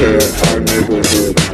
our neighborhood.